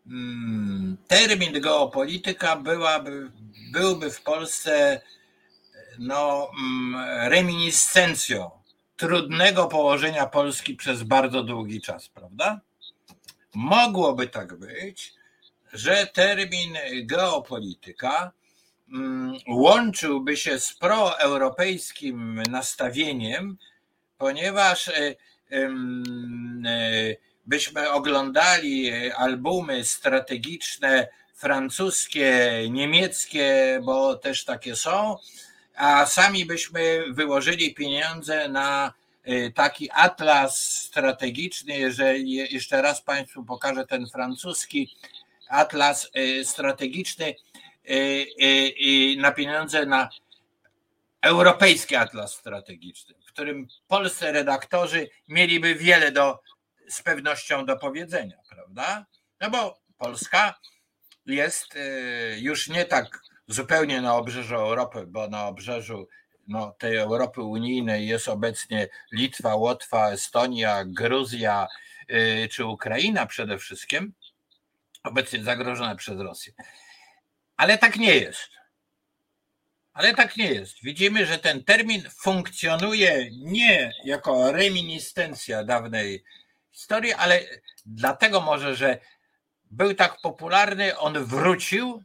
mm, termin geopolityka byłaby, byłby w Polsce no, mm, reminiscencją trudnego położenia Polski przez bardzo długi czas, prawda? Mogłoby tak być, że termin geopolityka łączyłby się z proeuropejskim nastawieniem, ponieważ e, e, byśmy oglądali albumy strategiczne francuskie, niemieckie, bo też takie są, a sami byśmy wyłożyli pieniądze na taki atlas strategiczny, jeżeli jeszcze raz Państwu pokażę ten francuski atlas strategiczny na pieniądze na europejski atlas strategiczny, w którym polscy redaktorzy mieliby wiele do, z pewnością do powiedzenia, prawda? No bo Polska jest już nie tak zupełnie na obrzeżu Europy, bo na obrzeżu no, tej Europy unijnej jest obecnie Litwa, Łotwa, Estonia, Gruzja czy Ukraina przede wszystkim, obecnie zagrożone przez Rosję. Ale tak nie jest. Ale tak nie jest. Widzimy, że ten termin funkcjonuje nie jako reminiscencja dawnej historii, ale dlatego może, że był tak popularny, on wrócił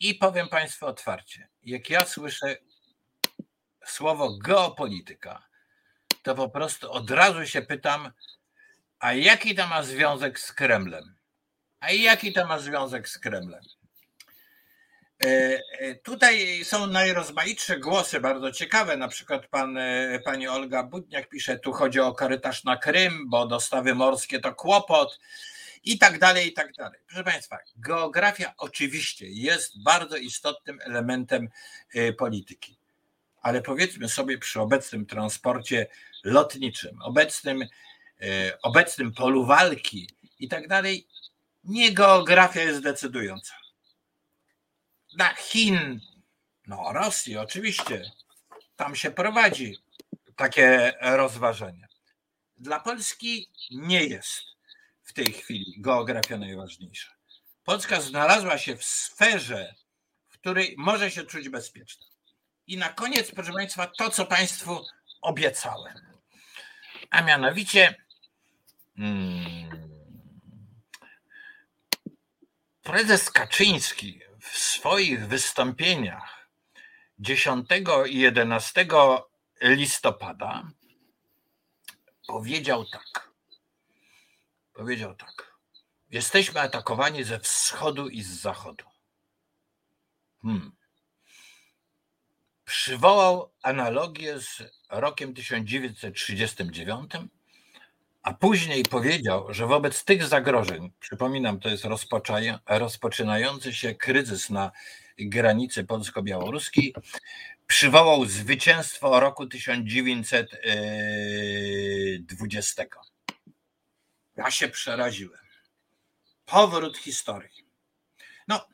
i powiem Państwu otwarcie, jak ja słyszę słowo geopolityka, to po prostu od razu się pytam, a jaki to ma związek z Kremlem? A jaki to ma związek z Kremlem? E, e, tutaj są najrozmaitsze głosy, bardzo ciekawe. Na przykład pan, e, pani Olga Budniak pisze, tu chodzi o korytarz na Krym, bo dostawy morskie to kłopot i tak dalej, i tak dalej. Proszę Państwa, geografia oczywiście jest bardzo istotnym elementem polityki, ale powiedzmy sobie przy obecnym transporcie lotniczym, obecnym, obecnym polu walki i tak dalej, nie geografia jest decydująca. Dla Chin, no Rosji oczywiście, tam się prowadzi takie rozważania. Dla Polski nie jest w tej chwili geografia najważniejsza. Polska znalazła się w sferze, w której może się czuć bezpieczna. I na koniec, proszę Państwa, to, co Państwu obiecałem. A mianowicie hmm, prezes Kaczyński w swoich wystąpieniach 10 i 11 listopada powiedział tak. Powiedział tak. Jesteśmy atakowani ze wschodu i z zachodu. Hmm. Przywołał analogię z rokiem 1939, a później powiedział, że wobec tych zagrożeń, przypominam, to jest rozpoczynający się kryzys na granicy polsko-białoruskiej, przywołał zwycięstwo roku 1920. Ja się przeraziłem. Powrót historii. No,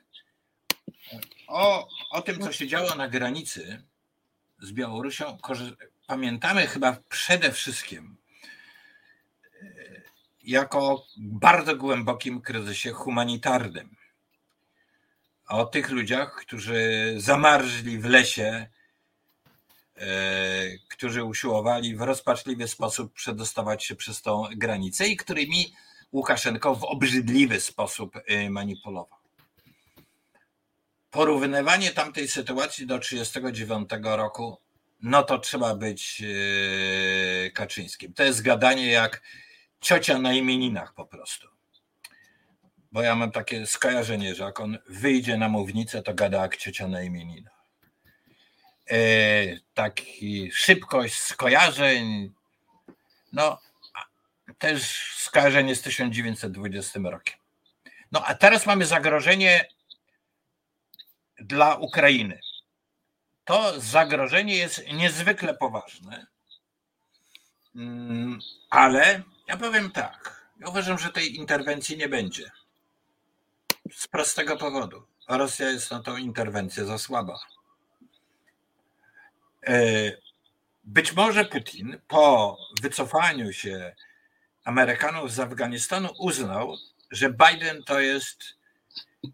o, o tym, co się działo na granicy z Białorusią, pamiętamy chyba przede wszystkim e, jako bardzo głębokim kryzysie humanitarnym. O tych ludziach, którzy zamarzli w lesie, e, którzy usiłowali w rozpaczliwy sposób przedostawać się przez tą granicę i którymi Łukaszenko w obrzydliwy sposób y, manipulował. Porównywanie tamtej sytuacji do 1939 roku, no to trzeba być y, Kaczyńskim. To jest gadanie jak ciocia na imieninach po prostu. Bo ja mam takie skojarzenie, że jak on wyjdzie na mównicę, to gada jak ciocia na imieninach. taki szybkość skojarzeń, no też skojarzenie z 1920 rokiem. No a teraz mamy zagrożenie dla Ukrainy. To zagrożenie jest niezwykle poważne, mm, ale ja powiem tak. Ja uważam, że tej interwencji nie będzie. Z prostego powodu. Rosja jest na tą interwencję za słaba. E, być może Putin po wycofaniu się Amerykanów z Afganistanu uznał, że Biden to jest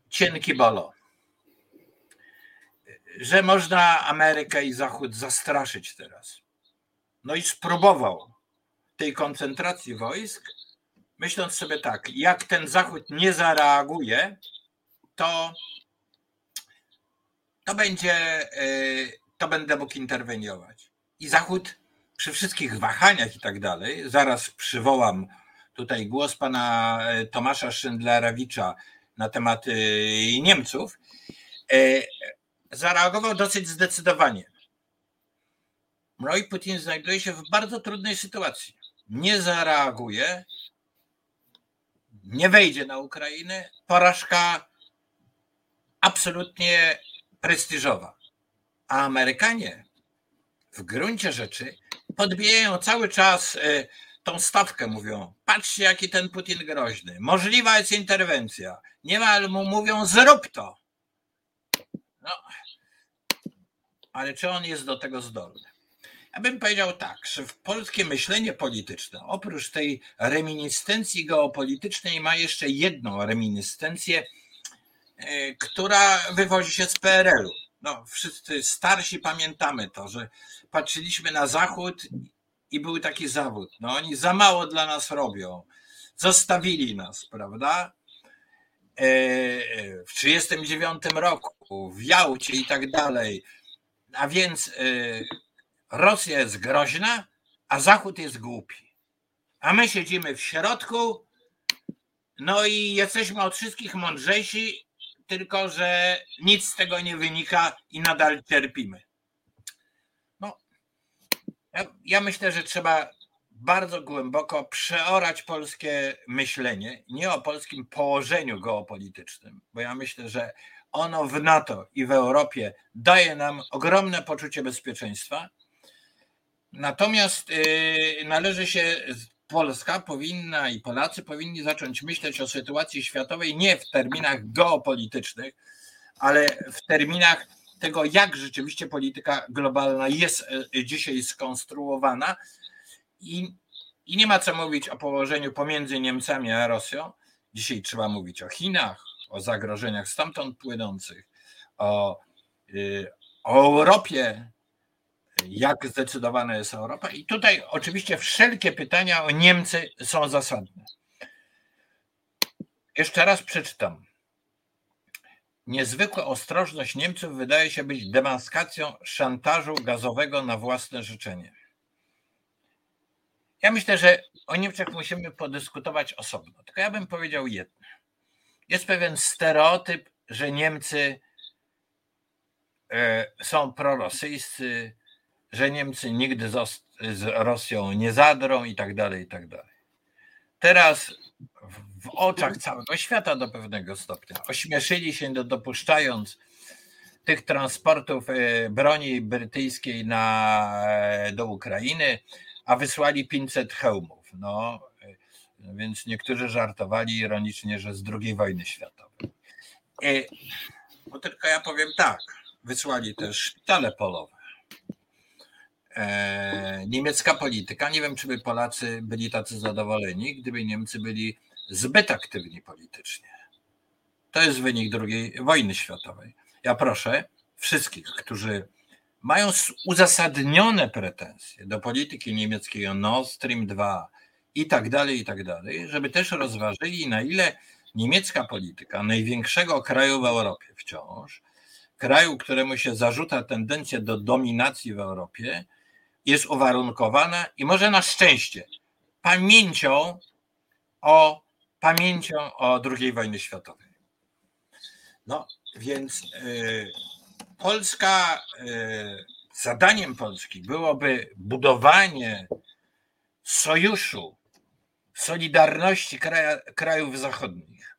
cienki bolo. Że można Amerykę i Zachód zastraszyć teraz. No i spróbował tej koncentracji wojsk, myśląc sobie tak, jak ten Zachód nie zareaguje, to, to będzie, e, to będę mógł interweniować. I Zachód przy wszystkich wahaniach i tak dalej, zaraz przywołam tutaj głos pana e, Tomasza Szydlerowicza na temat e, Niemców, zareagował dosyć zdecydowanie. No Putin znajduje się w bardzo trudnej sytuacji. Nie zareaguje, nie wejdzie na Ukrainę, porażka absolutnie prestiżowa. A Amerykanie w gruncie rzeczy podbijają cały czas e, tą stawkę, mówią, patrzcie jaki ten Putin groźny, możliwa jest interwencja. Niemal mu mówią, zrób to. No, ale czy on jest do tego zdolny? Ja bym powiedział tak, że polskie myślenie polityczne, oprócz tej reminiscencji geopolitycznej, ma jeszcze jedną reminiscencję, e, która wywodzi się z PRL-u. No, wszyscy starsi pamiętamy to, że patrzyliśmy na Zachód i był taki zawód. No, oni za mało dla nas robią. Zostawili nas, prawda? E, w 1939 roku, w Jałcie i tak dalej. A więc e, Rosja jest groźna, a Zachód jest głupi. A my siedzimy w środku, no i jesteśmy od wszystkich mądrzejsi, tylko że nic z tego nie wynika i nadal cierpimy. No, ja, ja myślę, że trzeba bardzo głęboko przeorać polskie myślenie, nie o polskim położeniu geopolitycznym, bo ja myślę, że ono w NATO i w Europie daje nam ogromne poczucie bezpieczeństwa Natomiast y, należy się, Polska powinna i Polacy powinni zacząć myśleć o sytuacji światowej nie w terminach geopolitycznych, ale w terminach tego, jak rzeczywiście polityka globalna jest y, dzisiaj skonstruowana. I, I nie ma co mówić o położeniu pomiędzy Niemcami a Rosją. Dzisiaj trzeba mówić o Chinach, o zagrożeniach stamtąd płynących, o, y, o Europie, jak zdecydowana jest Europa. I tutaj oczywiście wszelkie pytania o Niemcy są zasadne. Jeszcze raz przeczytam. Niezwykła ostrożność Niemców wydaje się być demaskacją szantażu gazowego na własne życzenie. Ja myślę, że o Niemczech musimy podyskutować osobno. Tylko ja bym powiedział jedno. Jest pewien stereotyp, że Niemcy e, są prorosyjscy, że Niemcy nigdy z Rosją nie zadrą i tak dalej, i tak dalej. Teraz w oczach całego świata do pewnego stopnia ośmieszyli się dopuszczając tych transportów e, broni brytyjskiej na, e, do Ukrainy, a wysłali 500 hełmów. No, e, więc niektórzy żartowali ironicznie, że z II wojny światowej. Bo tylko ja powiem tak, wysłali też szpitale polowe niemiecka polityka. Nie wiem, czy by Polacy byli tacy zadowoleni, gdyby Niemcy byli zbyt aktywni politycznie. To jest wynik II wojny światowej. Ja proszę wszystkich, którzy mają uzasadnione pretensje do polityki niemieckiej o Nord Stream 2 i tak dalej, i tak dalej, żeby też rozważyli, na ile niemiecka polityka największego kraju w Europie wciąż, kraju, któremu się zarzuca tendencję do dominacji w Europie, jest uwarunkowana i może na szczęście pamięcią o pamięcią o II wojnie światowej. No więc y, Polska, y, zadaniem Polski byłoby budowanie sojuszu, solidarności kraja, krajów zachodnich,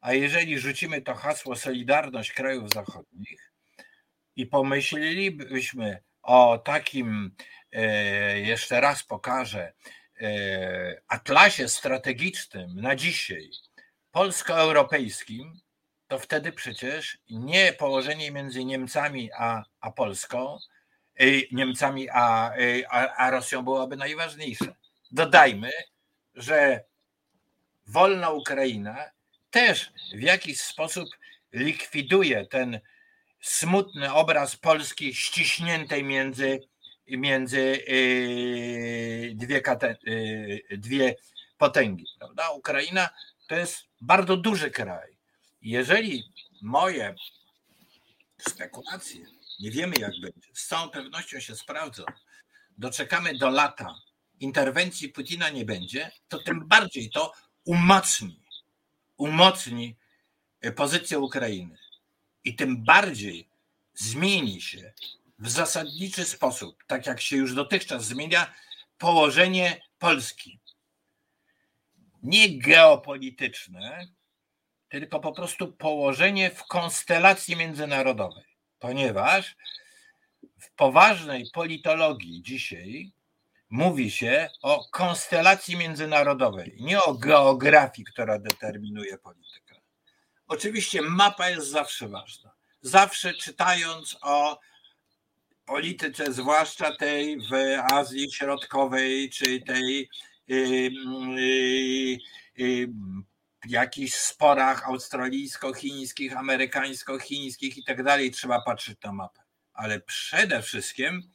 a jeżeli rzucimy to hasło Solidarność krajów zachodnich i pomyślelibyśmy o takim, e, jeszcze raz pokażę, e, atlasie strategicznym na dzisiaj, polsko-europejskim, to wtedy przecież nie położenie między Niemcami a, a Polską, y, Niemcami a, a, a Rosją byłoby najważniejsze. Dodajmy, że wolna Ukraina też w jakiś sposób likwiduje ten smutny obraz Polski ściśniętej między, między y, dwie, dwie potęgi. Prawda? Ukraina to jest bardzo duży kraj jeżeli moje spekulacje, nie wiemy jak będzie, z całą pewnością się sprawdzą, doczekamy do lata, interwencji Putina nie będzie, to tym bardziej to umocni, umocni pozycję Ukrainy. I tym bardziej zmieni się w zasadniczy sposób, tak jak się już dotychczas zmienia, położenie Polski. Nie geopolityczne, tylko po prostu położenie w konstelacji międzynarodowej, ponieważ w poważnej politologii dzisiaj mówi się o konstelacji międzynarodowej, nie o geografii, która determinuje politykę. Oczywiście mapa jest zawsze ważna. Zawsze czytając o polityce, zwłaszcza tej w Azji Środkowej, czy tej yy, yy, yy, jakichś sporach australijsko-chińskich, amerykańsko-chińskich i tak dalej, trzeba patrzeć na mapę. Ale przede wszystkim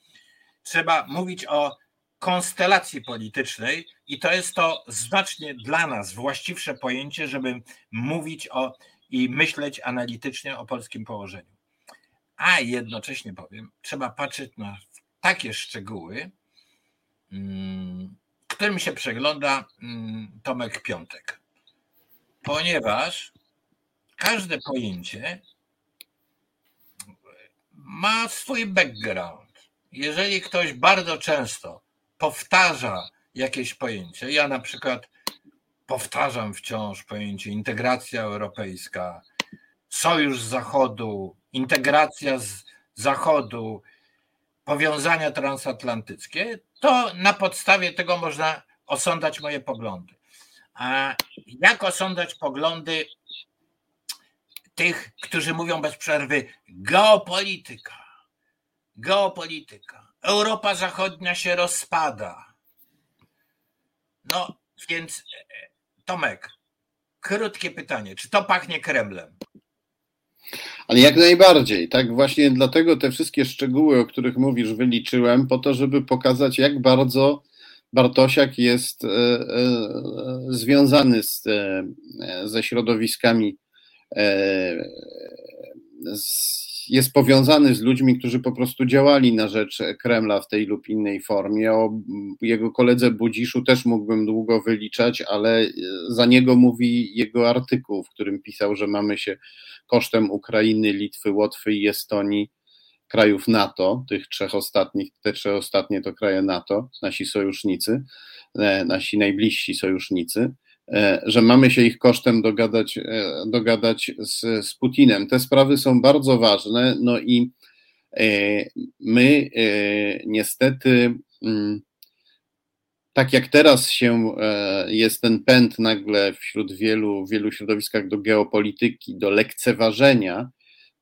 trzeba mówić o konstelacji politycznej i to jest to znacznie dla nas właściwsze pojęcie, żeby mówić o i myśleć analitycznie o polskim położeniu. A jednocześnie powiem, trzeba patrzeć na takie szczegóły, mm, którym się przegląda mm, Tomek Piątek ponieważ każde pojęcie ma swój background. Jeżeli ktoś bardzo często powtarza jakieś pojęcie, ja na przykład powtarzam wciąż pojęcie integracja europejska, sojusz Zachodu, integracja z Zachodu, powiązania transatlantyckie, to na podstawie tego można osądzać moje poglądy. A jak osądzać poglądy tych, którzy mówią bez przerwy geopolityka, geopolityka. Europa Zachodnia się rozpada. No więc Tomek, krótkie pytanie, czy to pachnie Kremlem?
Ale jak najbardziej, tak właśnie dlatego te wszystkie szczegóły, o których mówisz, wyliczyłem, po to, żeby pokazać, jak bardzo Bartosiak jest e, e, związany z, e, ze środowiskami, jest powiązany z ludźmi, którzy po prostu działali na rzecz Kremla w tej lub innej formie. O jego koledze Budziszu też mógłbym długo wyliczać, ale za niego mówi jego artykuł, w którym pisał, że mamy się kosztem Ukrainy, Litwy, Łotwy i Estonii krajów NATO, tych trzech ostatnich, te trzy ostatnie to kraje NATO, nasi sojusznicy, e, nasi najbliżsi sojusznicy, e, że mamy się ich kosztem dogadać, e, dogadać z, z Putinem. Te sprawy są bardzo ważne, no i my niestety, mm, tak jak teraz się jest ten pęd nagle wśród wielu, wielu środowiskach do geopolityki, do lekceważenia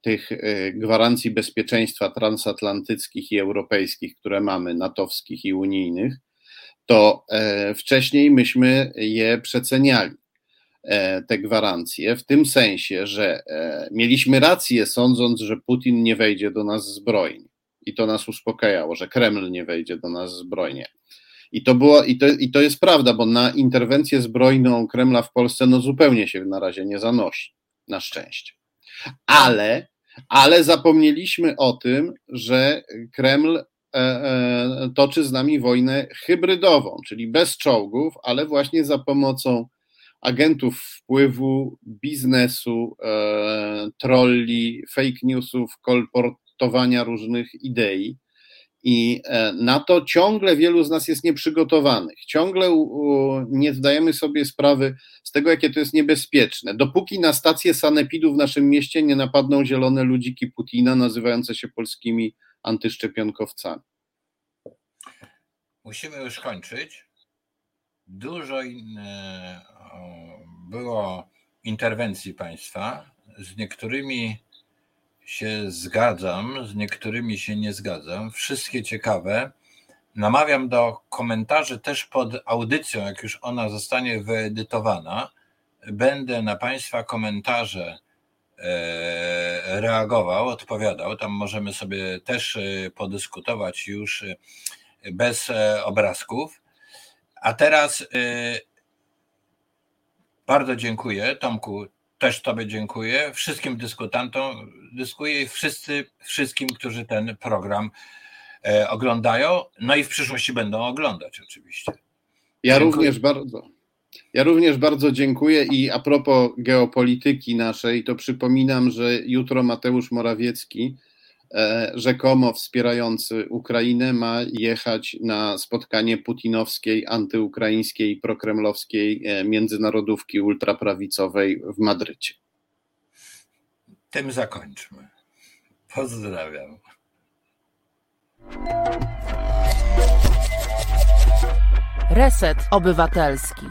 tych e, gwarancji bezpieczeństwa transatlantyckich i europejskich, które mamy, natowskich i unijnych, to e, wcześniej myśmy je przeceniali, e, te gwarancje, w tym sensie, że mieliśmy rację, sądząc, że Putin nie wejdzie do nas zbrojnie. I to nas uspokajało, że Kreml nie wejdzie do nas zbrojnie. I to, było, i, to, I to jest prawda, bo na interwencję zbrojną Kremla w Polsce no zupełnie się na razie nie zanosi, na szczęście. Ale ale zapomnieliśmy o tym, że Kreml e, e, toczy z nami wojnę hybrydową, czyli bez czołgów, ale właśnie za pomocą agentów wpływu, biznesu, e, trolli, fake newsów, kolportowania różnych idei. I e, na to ciągle wielu z nas jest nieprzygotowanych. Ciągle nie zdajemy sobie sprawy z tego, jakie to jest niebezpieczne. Dopóki na stację sanepidu w naszym mieście nie napadną zielone ludziki Putina, nazywające się polskimi antyszczepionkowcami.
Musimy już kończyć. Dużo było interwencji państwa. Z niektórymi się zgadzam, z niektórymi się nie zgadzam. Wszystkie ciekawe. Namawiam do komentarzy też pod audycją, jak już ona zostanie wyedytowana. Będę na Państwa komentarze e, reagował, odpowiadał. Tam możemy sobie też e, podyskutować już e, bez obrazków. A teraz bardzo dziękuję. Tomku, też Tobie dziękuję. Wszystkim dyskutantom dyskuję i wszyscy, wszystkim, którzy ten program e, oglądają. No i w przyszłości będą oglądać oczywiście.
Ja dziękuję. również bardzo. Ja również bardzo dziękuję i a propos geopolityki naszej, to przypominam, że jutro Mateusz Morawiecki, e, rzekomo wspierający Ukrainę, ma jechać na spotkanie putinowskiej, antyukraińskiej, prokremlowskiej e, międzynarodówki ultraprawicowej w Madrycie.
Tym zakończmy. Pozdrawiam. Reset Obywatelski.